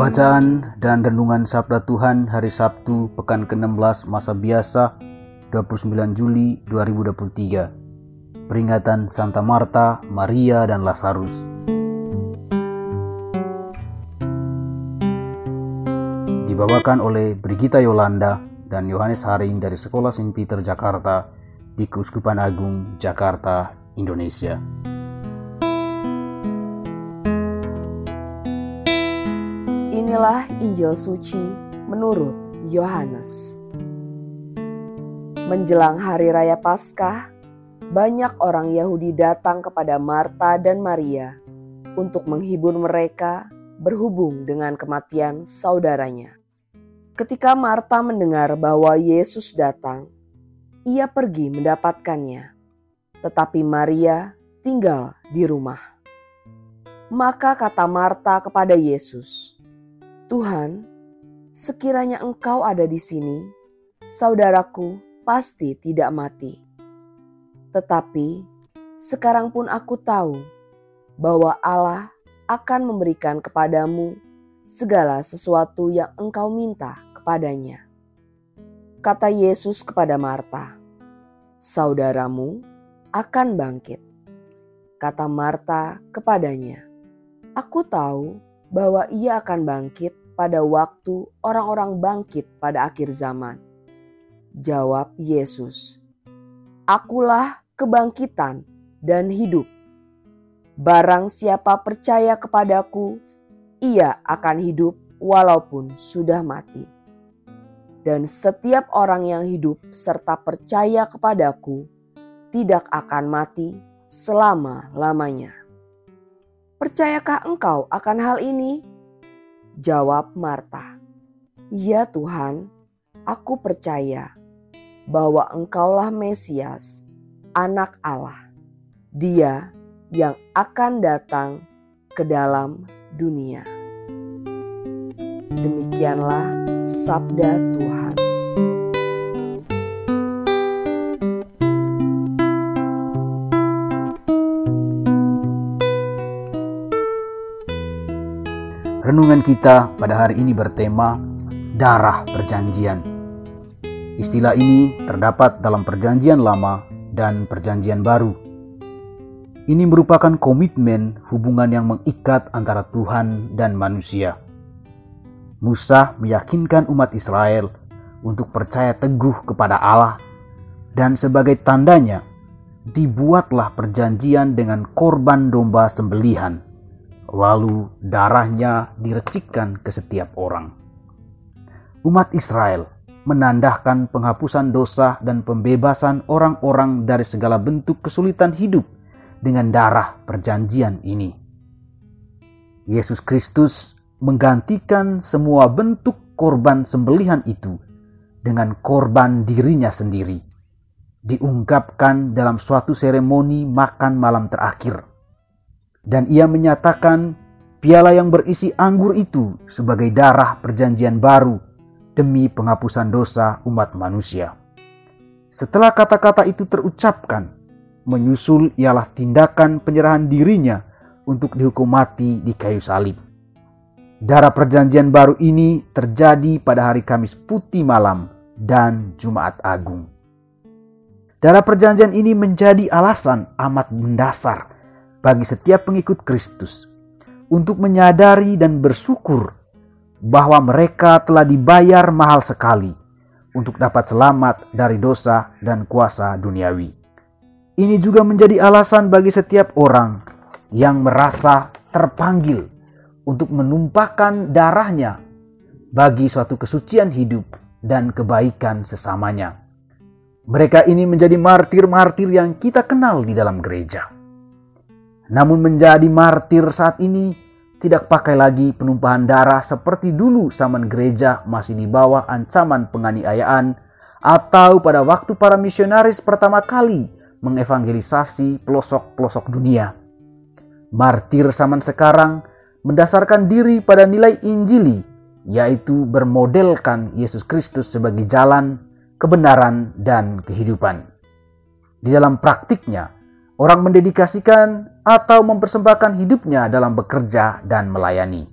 Bacaan dan Renungan Sabda Tuhan hari Sabtu Pekan ke-16 Masa Biasa 29 Juli 2023 Peringatan Santa Marta, Maria, dan Lazarus Dibawakan oleh Brigita Yolanda dan Yohanes Haring dari Sekolah St. Peter Jakarta di Keuskupan Agung, Jakarta, Indonesia. Inilah Injil suci menurut Yohanes. Menjelang hari raya Paskah, banyak orang Yahudi datang kepada Marta dan Maria untuk menghibur mereka berhubung dengan kematian saudaranya. Ketika Marta mendengar bahwa Yesus datang, ia pergi mendapatkannya, tetapi Maria tinggal di rumah. Maka kata Marta kepada Yesus, Tuhan, sekiranya Engkau ada di sini, saudaraku pasti tidak mati. Tetapi sekarang pun aku tahu bahwa Allah akan memberikan kepadamu segala sesuatu yang engkau minta kepadanya. Kata Yesus kepada Marta, "Saudaramu akan bangkit." Kata Marta kepadanya, "Aku tahu bahwa ia akan bangkit pada waktu orang-orang bangkit pada akhir zaman. Jawab Yesus, Akulah kebangkitan dan hidup. Barang siapa percaya kepadaku, ia akan hidup walaupun sudah mati. Dan setiap orang yang hidup serta percaya kepadaku tidak akan mati selama-lamanya. Percayakah engkau akan hal ini? Jawab Marta, "Ya Tuhan, aku percaya bahwa Engkaulah Mesias, Anak Allah, Dia yang akan datang ke dalam dunia." Demikianlah sabda Tuhan. Renungan kita pada hari ini bertema darah perjanjian. Istilah ini terdapat dalam Perjanjian Lama dan Perjanjian Baru. Ini merupakan komitmen hubungan yang mengikat antara Tuhan dan manusia. Musa meyakinkan umat Israel untuk percaya teguh kepada Allah, dan sebagai tandanya dibuatlah perjanjian dengan korban domba sembelihan lalu darahnya direcikkan ke setiap orang. Umat Israel menandahkan penghapusan dosa dan pembebasan orang-orang dari segala bentuk kesulitan hidup dengan darah perjanjian ini. Yesus Kristus menggantikan semua bentuk korban sembelihan itu dengan korban dirinya sendiri, diungkapkan dalam suatu seremoni makan malam terakhir dan ia menyatakan piala yang berisi anggur itu sebagai darah perjanjian baru demi penghapusan dosa umat manusia. Setelah kata-kata itu terucapkan, menyusul ialah tindakan penyerahan dirinya untuk dihukum mati di kayu salib. Darah perjanjian baru ini terjadi pada hari Kamis putih malam dan Jumat Agung. Darah perjanjian ini menjadi alasan amat mendasar bagi setiap pengikut Kristus untuk menyadari dan bersyukur bahwa mereka telah dibayar mahal sekali untuk dapat selamat dari dosa dan kuasa duniawi. Ini juga menjadi alasan bagi setiap orang yang merasa terpanggil untuk menumpahkan darahnya bagi suatu kesucian hidup dan kebaikan sesamanya. Mereka ini menjadi martir-martir yang kita kenal di dalam gereja. Namun menjadi martir saat ini tidak pakai lagi penumpahan darah seperti dulu zaman gereja masih di bawah ancaman penganiayaan atau pada waktu para misionaris pertama kali mengevangelisasi pelosok-pelosok dunia. Martir zaman sekarang mendasarkan diri pada nilai Injili, yaitu bermodelkan Yesus Kristus sebagai jalan, kebenaran, dan kehidupan. Di dalam praktiknya, orang mendedikasikan atau mempersembahkan hidupnya dalam bekerja dan melayani.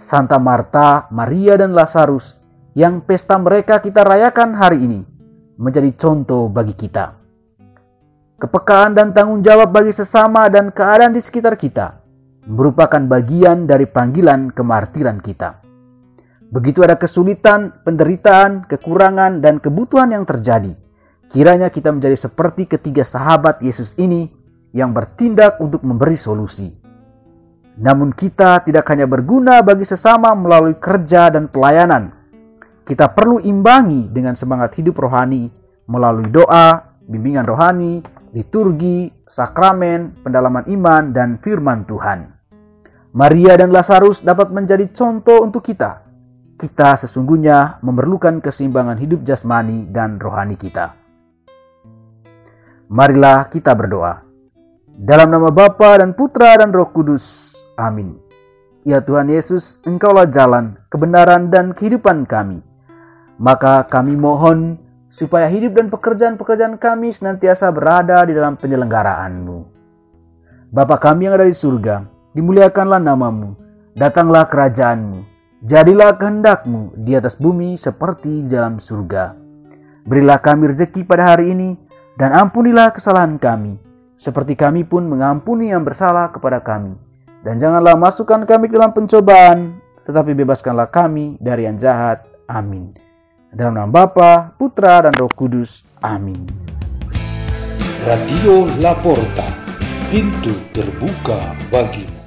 Santa Marta, Maria, dan Lazarus yang pesta mereka kita rayakan hari ini menjadi contoh bagi kita. Kepekaan dan tanggung jawab bagi sesama dan keadaan di sekitar kita merupakan bagian dari panggilan kemartiran kita. Begitu ada kesulitan, penderitaan, kekurangan, dan kebutuhan yang terjadi, kiranya kita menjadi seperti ketiga sahabat Yesus ini yang bertindak untuk memberi solusi. Namun kita tidak hanya berguna bagi sesama melalui kerja dan pelayanan, kita perlu imbangi dengan semangat hidup rohani melalui doa, bimbingan rohani, liturgi, sakramen, pendalaman iman, dan firman Tuhan. Maria dan Lazarus dapat menjadi contoh untuk kita. Kita sesungguhnya memerlukan keseimbangan hidup jasmani dan rohani kita. Marilah kita berdoa. Dalam nama Bapa dan Putra dan Roh Kudus. Amin. Ya Tuhan Yesus, Engkaulah jalan, kebenaran, dan kehidupan kami. Maka kami mohon supaya hidup dan pekerjaan-pekerjaan kami senantiasa berada di dalam penyelenggaraan-Mu. Bapa kami yang ada di surga, dimuliakanlah namamu, datanglah kerajaan-Mu, jadilah kehendak-Mu di atas bumi seperti di dalam surga. Berilah kami rezeki pada hari ini, dan ampunilah kesalahan kami, seperti kami pun mengampuni yang bersalah kepada kami. Dan janganlah masukkan kami ke dalam pencobaan, tetapi bebaskanlah kami dari yang jahat. Amin. Dalam nama Bapa, Putra, dan Roh Kudus. Amin. Radio Laporta, pintu terbuka bagimu.